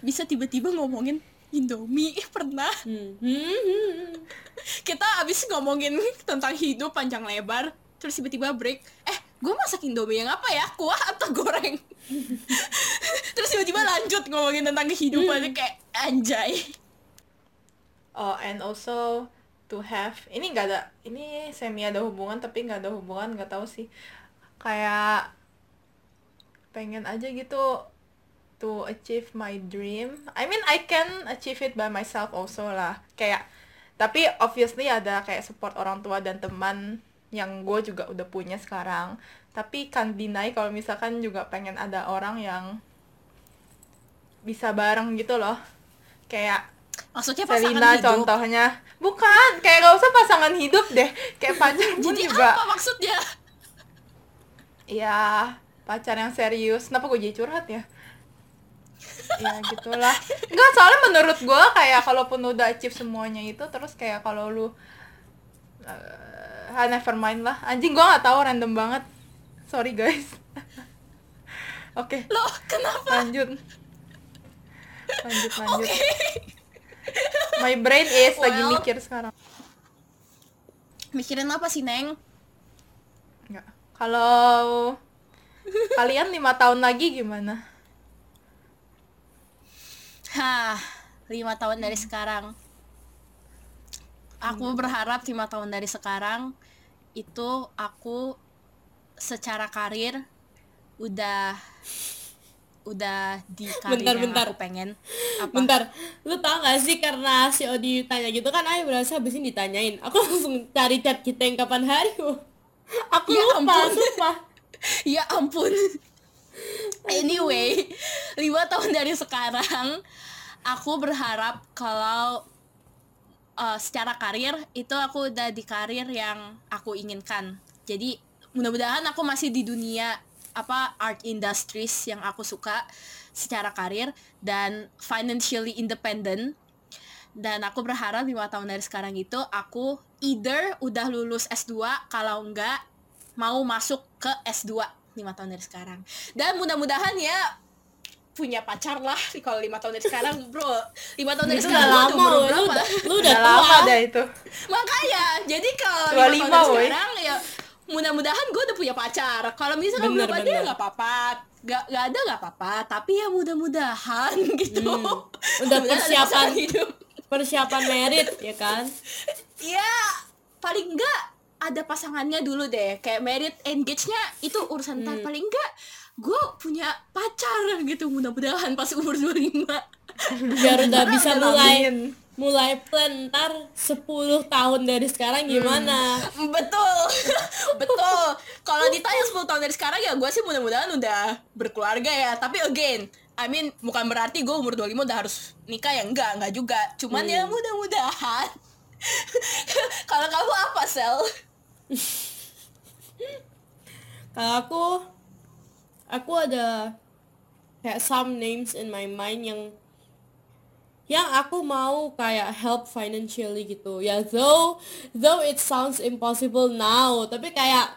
Bisa tiba-tiba ngomongin Indomie. [laughs] Pernah. Hmm. Hmm, hmm. kita abis ngomongin tentang hidup panjang lebar terus tiba-tiba break. Eh gue masak Indomie yang apa ya? Kuah atau goreng? [laughs] Terus tiba-tiba lanjut ngomongin tentang kehidupan. Kayak anjay. Oh, and also to have ini nggak ada ini semi ada hubungan tapi nggak ada hubungan nggak tahu sih. Kayak pengen aja gitu to achieve my dream. I mean I can achieve it by myself also lah. Kayak tapi obviously ada kayak support orang tua dan teman yang gue juga udah punya sekarang. Tapi kan deny kalau misalkan juga pengen ada orang yang bisa bareng gitu loh. Kayak maksudnya pasangan Selina hidup? contohnya. Bukan kayak gak usah pasangan hidup deh. Kayak [laughs] pacar pun jadi juga. apa maksudnya? Ya pacar yang serius. Kenapa gue jadi curhat ya ya gitulah. Enggak soalnya menurut gue kayak kalaupun udah achieve semuanya itu terus kayak kalau lu uh, never mind lah. Anjing gue nggak tahu random banget. Sorry guys. [laughs] Oke. Loh kenapa? Lanjut. Lanjut lanjut. My brain is lagi Well. mikir sekarang. Mikirin apa sih neng? Enggak. Kalau kalian lima tahun lagi gimana? Hah, lima tahun dari sekarang. Aku berharap lima tahun dari sekarang itu aku secara karir udah udah di karir Bentar, yang bentar. aku pengen. Apa? Bentar, lu tau gak sih karena si Odi tanya gitu kan Ayo berasa abis ini ditanyain Aku [laughs] langsung cari chat kita yang kapan hari Aku Ya lupa, ampun. sumpah [laughs] ya ampun. Anyway, lima tahun dari sekarang aku berharap kalau uh, secara karir itu aku udah di karir yang aku inginkan. Jadi mudah-mudahan aku masih di dunia apa art industries yang aku suka secara karir dan financially independent dan aku berharap lima tahun dari sekarang itu aku either udah lulus S2 kalau enggak mau masuk ke S2 lima tahun dari sekarang. Dan mudah-mudahan ya punya pacar lah kalau lima tahun dari sekarang bro. Lima tahun dari itu sekarang udah lama woy. lu udah [laughs] lu udah udah tua. lama dah itu. Makanya jadi kalau 25, lima tahun dari woy. sekarang ya mudah-mudahan gue udah punya pacar. Kalau misalkan Bener, belum ada ya nggak apa-apa. Gak, gak ada nggak apa-apa. Tapi ya mudah-mudahan [laughs] gitu. Hmm. Udah [laughs] persiapan. hidup. persiapan merit ya kan? Ya paling enggak ada pasangannya dulu deh kayak merit engage-nya itu urusan Hmm. ntar paling enggak gue punya pacar gitu mudah-mudahan pas umur [laughs] 25 biar udah bisa mulai mulai plan ntar 10 tahun dari sekarang gimana? Betul. [laughs] Betul. Kalau ditanya 10 tahun dari sekarang ya gue sih mudah-mudahan udah berkeluarga ya. Tapi again I mean bukan berarti gue umur 25 udah harus nikah ya. Enggak enggak juga. Cuman ya mudah-mudahan. [laughs] Kalau kamu apa sel [laughs] kalau aku aku ada kayak some names in my mind yang yang aku mau kayak help financially gitu. Ya though though it sounds impossible now tapi kayak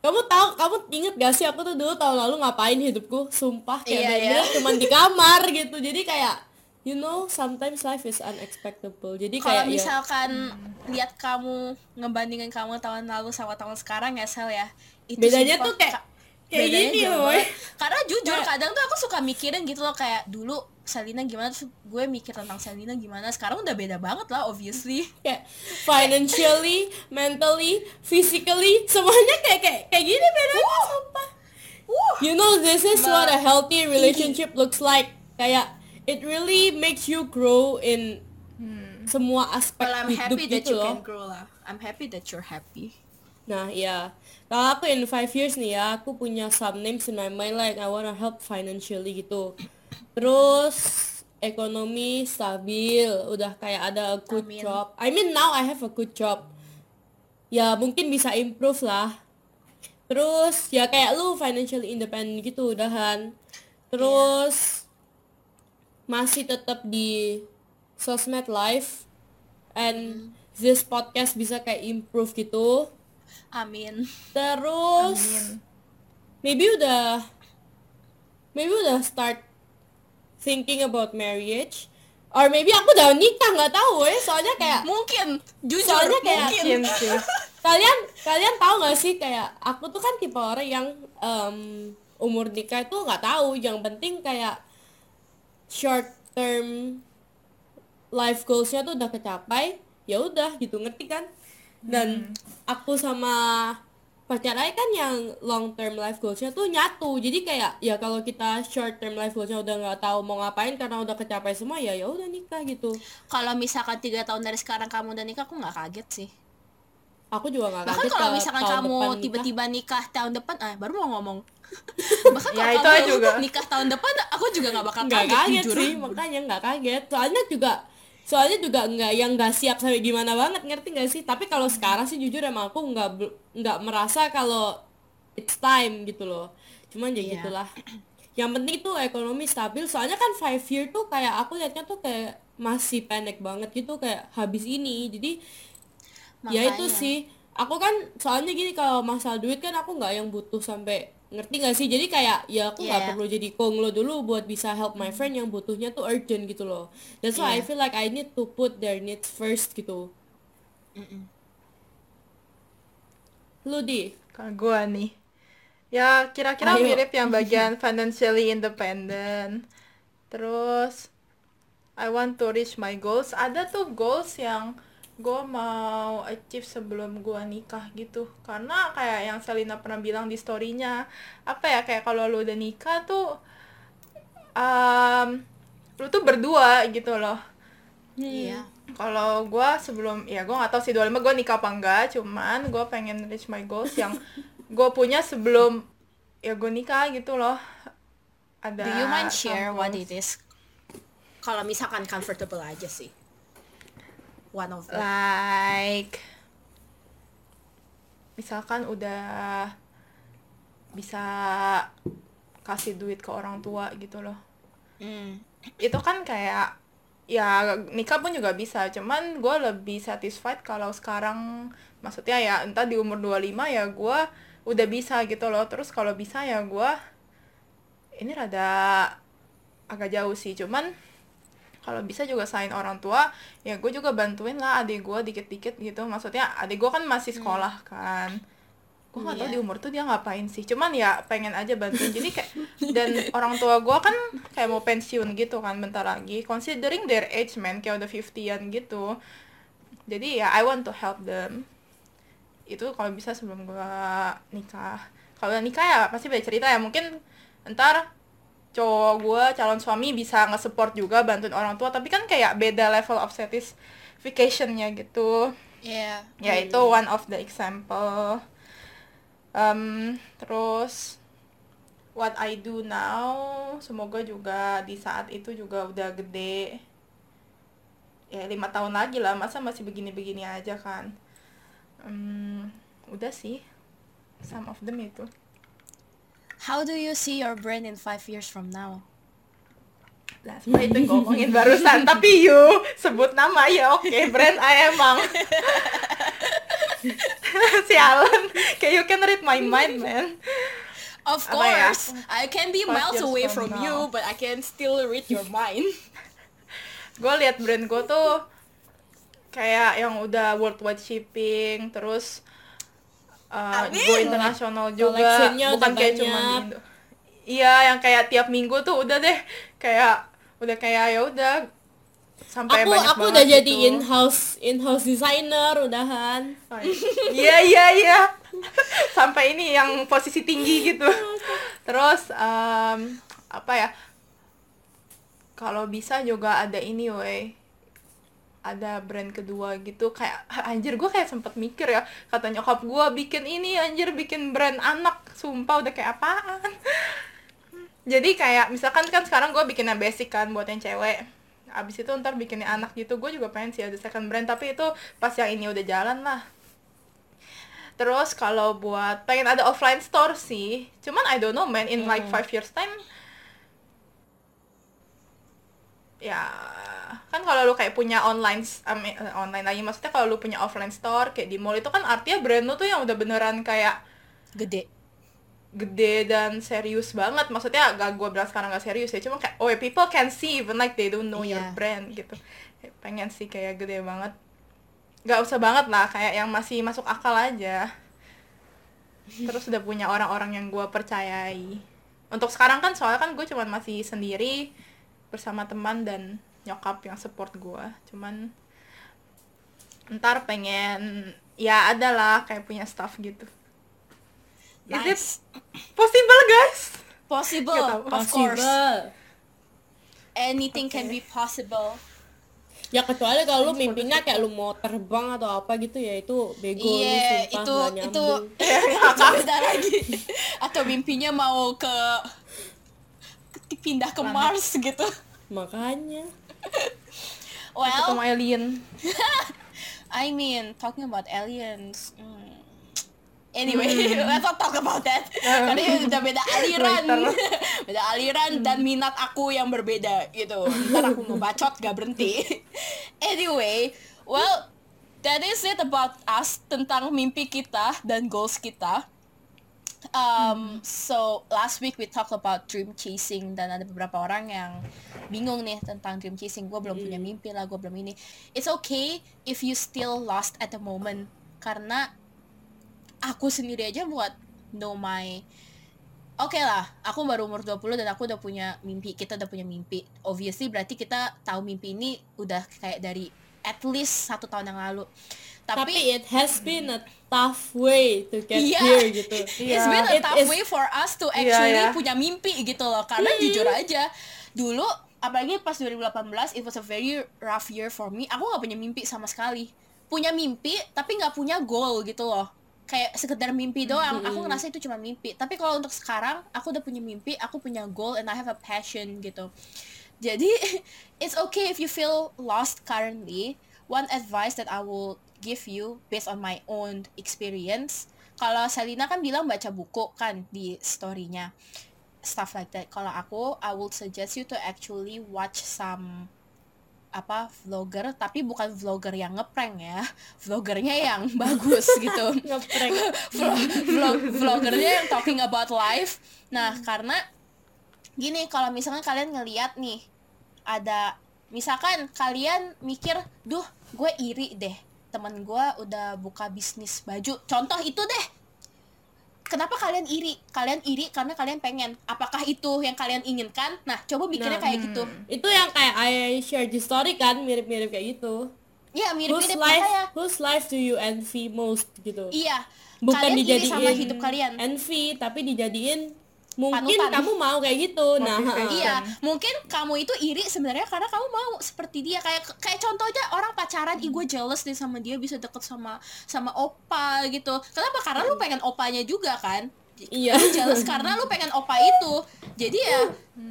kamu tahu kamu inget gak sih aku tuh dulu tahun lalu ngapain hidupku? Sumpah kayak bener-bener iya. cuman di kamar gitu. Jadi kayak you know sometimes life is unexpectable. Jadi kalau ya, misalkan lihat kamu ngebandingin kamu tahun lalu sama tahun sekarang ya sel ya itu bedanya tuh kayak ka- kayak bedanya gini banget. karena jujur kadang tuh aku suka mikirin gitu loh kayak dulu Selina gimana terus gue mikir tentang Selina gimana. Sekarang udah beda banget lah obviously. Kayak financially, mentally, physically semuanya kayak kayak kayak gini bedanya sumpah. You know this is what a healthy relationship looks like. Kayak it really makes you grow in semua aspek well I'm hidup happy that gitu you loh. can grow lah I'm happy that you're happy Nah, ya. Kalau aku in five years nih ya, aku punya some names in my mind like I wanna help financially gitu. Terus ekonomi stabil, udah kayak ada a good Amin. job. I mean now I have a good job. Ya mungkin bisa improve lah. Terus ya kayak lu financially independent gitu udahan. Terus masih tetap di sosmed live and this podcast bisa kayak improve gitu. Amin. Terus Amin. maybe udah maybe udah start thinking about marriage. Or maybe aku udah nikah nggak tahu ya soalnya kayak mungkin. Jujur Soalnya kayak- mungkin. [laughs] Kalian kalian tahu nggak sih kayak aku tuh kan tipe orang yang em, umur nikah itu nggak tahu. Yang penting kayak short term life goalsnya tuh udah kecapai ya udah gitu ngerti kan? Dan aku sama pacar Ai kan yang long term life goalsnya tuh nyatu. Jadi kayak ya kalau kita short term life goalsnya udah nggak tahu mau ngapain karena udah kecapai semua ya ya udah nikah gitu. Kalau misalkan tiga tahun dari sekarang kamu udah nikah aku nggak kaget sih. Aku juga nggak bahkan kaget kalau kalau misalkan kamu depan nikah. tiba-tiba nikah tahun depan ah baru mau ngomong bahkan Ya, kalau itu kamu juga. nikah tahun depan aku juga nggak bakal nggak kaget, kaget jujur. sih makanya nggak kaget. Soalnya juga soalnya juga nggak yang nggak siap sampai gimana banget ngerti nggak sih? Tapi kalau sekarang sih jujur emang aku nggak nggak merasa kalau it's time gitu loh. Cuman ya Iya. gitulah. Yang penting tuh ekonomi stabil. Soalnya kan five year tuh kayak aku liatnya tuh kayak masih pendek banget gitu kayak habis ini. Jadi ya itu Makanya. sih. Aku kan soalnya gini kalau masalah duit kan aku nggak yang butuh sampai ngerti nggak sih jadi kayak ya aku nggak Iya. perlu jadi konglo dulu buat bisa help my friend yang butuhnya tuh urgent gitu loh that's why I Iya. feel like I need to put their needs first gitu lu di Kalau gua nih. Ya, kira-kira Ayo. mirip yang [laughs] bagian financially independent. Terus I want to reach my goals. Ada tuh goals yang gue mau achieve sebelum gua nikah gitu. Karena kayak yang Selina pernah bilang di storynya, apa ya kayak kalau lu udah nikah tuh um, lu tuh berdua gitu loh. iya Kalau gua sebelum ya gua nggak tahu sih 25 gua nikah apa enggak, cuman gua pengen reach my goals yang [laughs] gua punya sebelum ya gua nikah gitu loh. Ada do you mind share what it is kalau misalkan comfortable aja sih one of them Like misalkan udah bisa kasih duit ke orang tua gitu loh. Hmm. itu kan kayak ya nikah pun juga bisa cuman gue lebih satisfied kalau sekarang maksudnya ya entah di umur 25 ya gue udah bisa gitu loh terus kalau bisa ya gue ini rada agak jauh sih cuman kalau bisa juga selain orang tua ya gue juga bantuin lah adik gue dikit-dikit gitu. Maksudnya adik gue kan masih sekolah kan. Gue gak tau Iya. di umur tuh dia ngapain sih. Cuman ya pengen aja bantuin. Jadi kayak [laughs] dan orang tua gue kan kayak mau pensiun gitu kan bentar lagi. Considering their age man kayak udah 50-an gitu. Jadi ya I want to help them. Itu kalau bisa sebelum gue nikah. Kalau nikah ya pasti beda cerita ya. Mungkin ntar cowok gue calon suami bisa nge-support juga bantuin orang tua. Tapi kan kayak beda level of satisfactionnya gitu. Iya. ya itu one of the example. Um, terus what I do now semoga juga di saat itu juga udah gede. Ya lima tahun lagi lah masa masih begini-begini aja kan. Um, udah sih. Some of them itu How do you see your brand in five years from now? Nah, sebenarnya itu yang ngomongin barusan, [laughs] tapi you sebut nama ya oke, brand I emang. [laughs] Sialan, kayak you can read my mind, man. Of ya? course, I can be miles away from from now. you, but I can still read your [laughs] mind. Gue liat brand gue tuh kayak yang udah worldwide shipping, terus uh, Amin. go internasional juga, bukan kayak cuma di. Indo. Iya, yang kayak tiap minggu tuh udah deh, kayak udah kayak ya udah sampai aku banyak aku udah jadi gitu. in house in house designer udahan Iya iya iya. [laughs] Sampai ini yang posisi tinggi gitu. [laughs] Terus em, apa ya? Kalau bisa juga ada ini weh. Ada brand kedua gitu kayak anjir gue kayak sempet mikir ya kata nyokap gue bikin ini anjir bikin brand anak sumpah udah kayak apaan? Jadi kayak misalkan kan sekarang gue bikin yang basic kan buat yang cewek abis itu ntar bikin yang anak gitu gue juga pengen sih ada second brand tapi itu pas yang ini udah jalan lah. Terus kalau buat pengen ada offline store sih cuman I don't know man in like five years time ya kan kalau lu kayak punya online eh, online lagi maksudnya kalau lu punya offline store kayak di mall itu kan artinya brand lu tuh yang udah beneran kayak Gede. gede dan serius banget. Maksudnya gak gue bilang sekarang gak serius ya cuma kayak oh people can see even like they don't know your Iya. brand gitu. Pengen sih kayak gede banget. Gak usah banget lah kayak yang masih masuk akal aja. Terus udah punya orang-orang yang gue percayai. Untuk sekarang kan soalnya kan gue cuman masih sendiri bersama teman dan nyokap yang support gue cuman ntar pengen ya ada lah kayak punya staff gitu Is it Nice. possible guys? Possible, tahu. of course. Possible. Anything can Okay. be possible. ya kecuali kalau lu mimpinya kayak lu mau terbang atau apa gitu ya itu bego lu Iya, sumpah itu nggak itu nyambung. [laughs] beda lagi. Atau mimpinya mau ke- pindah ke Mars gitu. makanya [laughs] Ketemu Well, alien. [laughs] I mean, talking about aliens. hmm. Anyway, [laughs] let's not talk about that. Karena ini udah beda aliran. beda aliran dan minat aku yang berbeda gitu. Ntar aku mau bacot gak berhenti. anyway, well, that is it about us tentang mimpi kita dan goals kita. Um, so last week we talked about dream chasing dan ada beberapa orang yang bingung nih tentang dream chasing. Gue belum punya mimpi lah, gue belum ini. It's okay if you still lost at the moment karena aku sendiri aja buat know my Oke lah, aku baru umur 20 dan aku udah punya mimpi, kita udah punya mimpi. Obviously berarti kita tahu mimpi ini udah kayak dari at least satu tahun yang lalu. Tapi Tapi, it has been a tough way to get Iya. here gitu [laughs] it's been a It tough is- way for us to actually iya. punya mimpi gitu loh. Karena jujur aja, dulu apalagi pas 2018 it was a very rough year for me. Aku nggak punya mimpi sama sekali. Punya mimpi tapi nggak punya goal gitu loh. Kayak sekedar mimpi doang. Aku ngerasa itu cuma mimpi. Tapi kalau untuk sekarang aku udah punya mimpi, aku punya goal and I have a passion gitu. Jadi [laughs] it's okay if you feel lost currently. One advice that I will give you based on my own experience. Kalau Selina kan bilang baca buku kan di story-nya. Stuff like that. Kalau aku, I will suggest you to actually watch some apa vlogger tapi bukan vlogger yang ngeprank ya [laughs] vloggernya yang [laughs] bagus gitu ngeprank [laughs] vlog, vlog vloggernya yang talking about life nah karena gini kalau misalnya kalian ngeliat nih ada misalkan kalian mikir duh gue iri deh. Temen gue udah buka bisnis baju. Contoh itu deh. Kenapa kalian iri? Kalian iri karena kalian pengen. Apakah itu yang kalian inginkan? Nah coba mikirnya Nah, kayak gitu. Itu yang kayak I share di story kan mirip-mirip kayak gitu. Iya whose mirip-mirip. life makanya whose life do you envy most gitu? Iya. Bukan kalian iri dijadiin sama hidup kalian. envy tapi dijadiin mungkin kamu mau kayak gitu nah. Iya, mungkin kamu itu iri sebenarnya karena kamu mau seperti dia. Kayak kayak contohnya orang pacaran, ih gue jealous deh sama dia bisa deket sama sama opa gitu. Kenapa? Karena lu pengen opanya juga kan. iya Lu jealous karena lu pengen opa itu. Jadi ya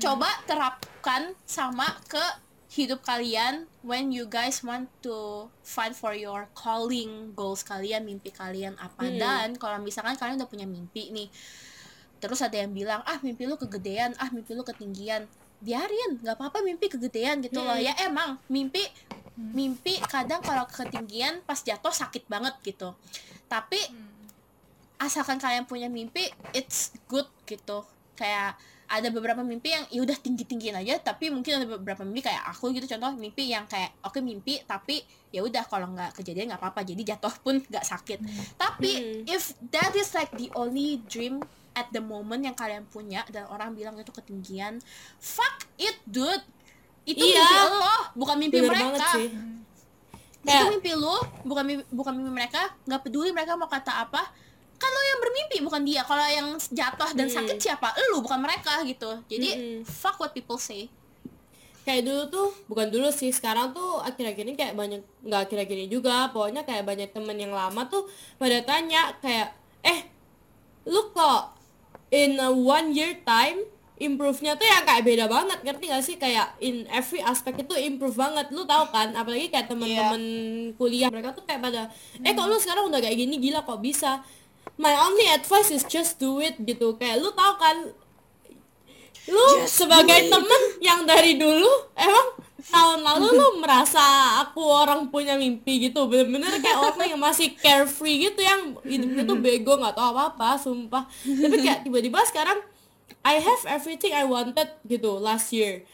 coba terapkan sama ke hidup kalian when you guys want to find for your calling goals kalian, mimpi kalian apa. Hmm. Dan kalau misalkan kalian udah punya mimpi nih, terus ada yang bilang ah mimpi lu kegedean ah mimpi lu ketinggian. Biarin nggak apa-apa mimpi kegedean gitu loh. Hmm. ya emang mimpi mimpi kadang kalau ketinggian pas jatuh sakit banget gitu. Tapi asalkan kalian punya mimpi it's good gitu. Kayak ada beberapa mimpi yang ya udah tinggi tinggiin aja tapi mungkin ada beberapa mimpi kayak aku gitu. Contoh mimpi yang kayak oke mimpi tapi ya udah kalau nggak kejadian nggak apa-apa jadi jatuh pun nggak sakit. Tapi Hmm. if that is like the only dream at the moment yang kalian punya dan orang bilang itu ketinggian fuck it dude. Itu Iya. mimpi lo bukan mimpi bener mereka. sih. Itu Kayak- mimpi lu bukan mimpi, bukan mimpi mereka. Nggak peduli mereka mau kata apa. Kan lo yang bermimpi bukan dia. Kalau yang jatuh dan Hmm. sakit siapa? Lu bukan mereka gitu. Jadi Mm-mm. fuck what people say. Kayak dulu tuh bukan dulu sih. Sekarang tuh akhir-akhir ini kayak banyak nggak akhir-akhir ini juga. Pokoknya kayak banyak temen yang lama tuh pada tanya kayak eh lu kok in a one year time improve-nya tuh yang kayak beda banget. Ngerti gak sih? Kayak in every aspect itu improve banget. Lu tahu kan? Apalagi kayak temen-temen kuliah mereka tuh kayak pada eh kok lu sekarang udah kayak gini? Gila kok bisa? My only advice is just do it gitu. Kayak lu tahu kan? Lu sebagai temen yang dari dulu emang tahun lalu lu merasa aku orang punya mimpi gitu bener-bener kayak orang yang masih carefree gitu yang hidupnya tuh bego nggak tahu apa-apa sumpah. Tapi kayak tiba-tiba sekarang I have everything I wanted gitu last year.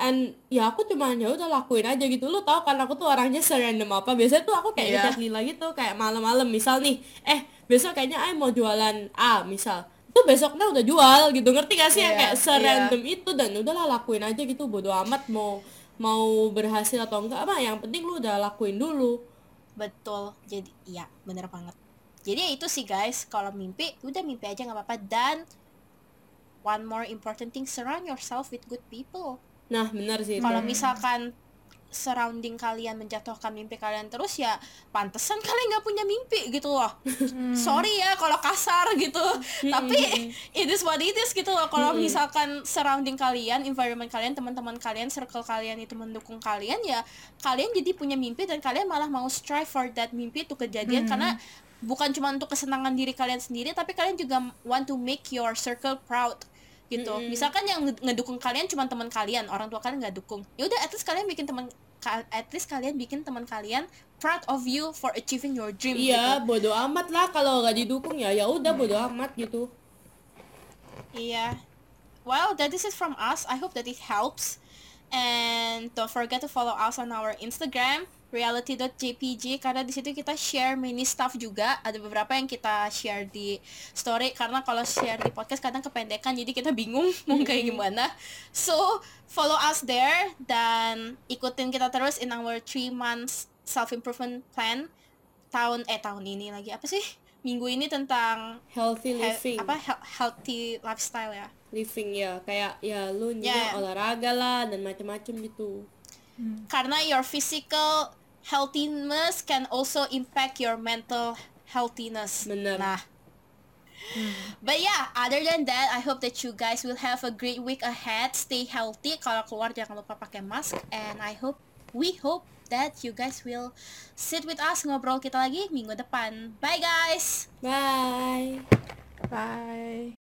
And ya aku cuma ya udah lakuin aja gitu. Lu tau kan aku tuh orangnya serandom apa? Biasanya tuh aku kayak Iya. ngechat Lila gitu kayak malam-malam. Misal nih eh besok kayaknya I mau jualan A misal. Itu besoknya udah jual gitu. Ngerti gak sih? Yang Iya, kayak serandom itu. Dan udahlah lakuin aja gitu. Bodo amat mau mau berhasil atau enggak apa yang penting lu udah lakuin dulu. Betul. Jadi iya bener banget. Jadi ya itu sih guys. Kalau mimpi udah mimpi aja nggak apa-apa. Dan one more important thing surround yourself with good people. Nah benar sih kalau misalkan surrounding kalian menjatuhkan mimpi kalian terus ya pantesan kalian nggak punya mimpi gitu loh. Sorry ya kalau kasar gitu. Tapi it is what it is gitu loh. Kalau misalkan surrounding kalian environment kalian teman-teman kalian circle kalian itu mendukung kalian ya kalian jadi punya mimpi dan kalian malah mau strive for that mimpi itu kejadian. Karena bukan cuma untuk kesenangan diri kalian sendiri tapi kalian juga want to make your circle proud gitu. Misalkan yang nge- ngedukung kalian cuma teman kalian orang tua kalian nggak dukung. Ya udah at least kalian bikin teman at least kalian bikin teman kalian proud of you for achieving your dream iya gitu. bodo amat lah kalau nggak didukung ya ya udah bodo amat gitu. Iya. Well that is it from us. I hope that it helps. And don't forget to follow us on our instagram reality.jpg karena di situ kita share mini stuff juga. Ada beberapa yang kita share di story karena kalau share di podcast kadang kependekan jadi kita bingung [laughs] mau kayak gimana. So follow us there dan ikutin kita terus in our 3 months self improvement plan. Tahun eh tahun ini lagi apa sih? Minggu ini tentang healthy he- living. apa he- healthy lifestyle ya. Living ya. Kayak ya lu Ya. juga olahraga lah dan macam-macam gitu. Karena your physical healthiness can also impact your mental healthiness Bener. nah But yeah, other than that, I hope that you guys will have a great week ahead. Stay healthy. Kalau keluar jangan lupa pakai mask. And I hope, we hope that you guys will sit with us ngobrol kita lagi minggu depan. Bye guys. bye Bye.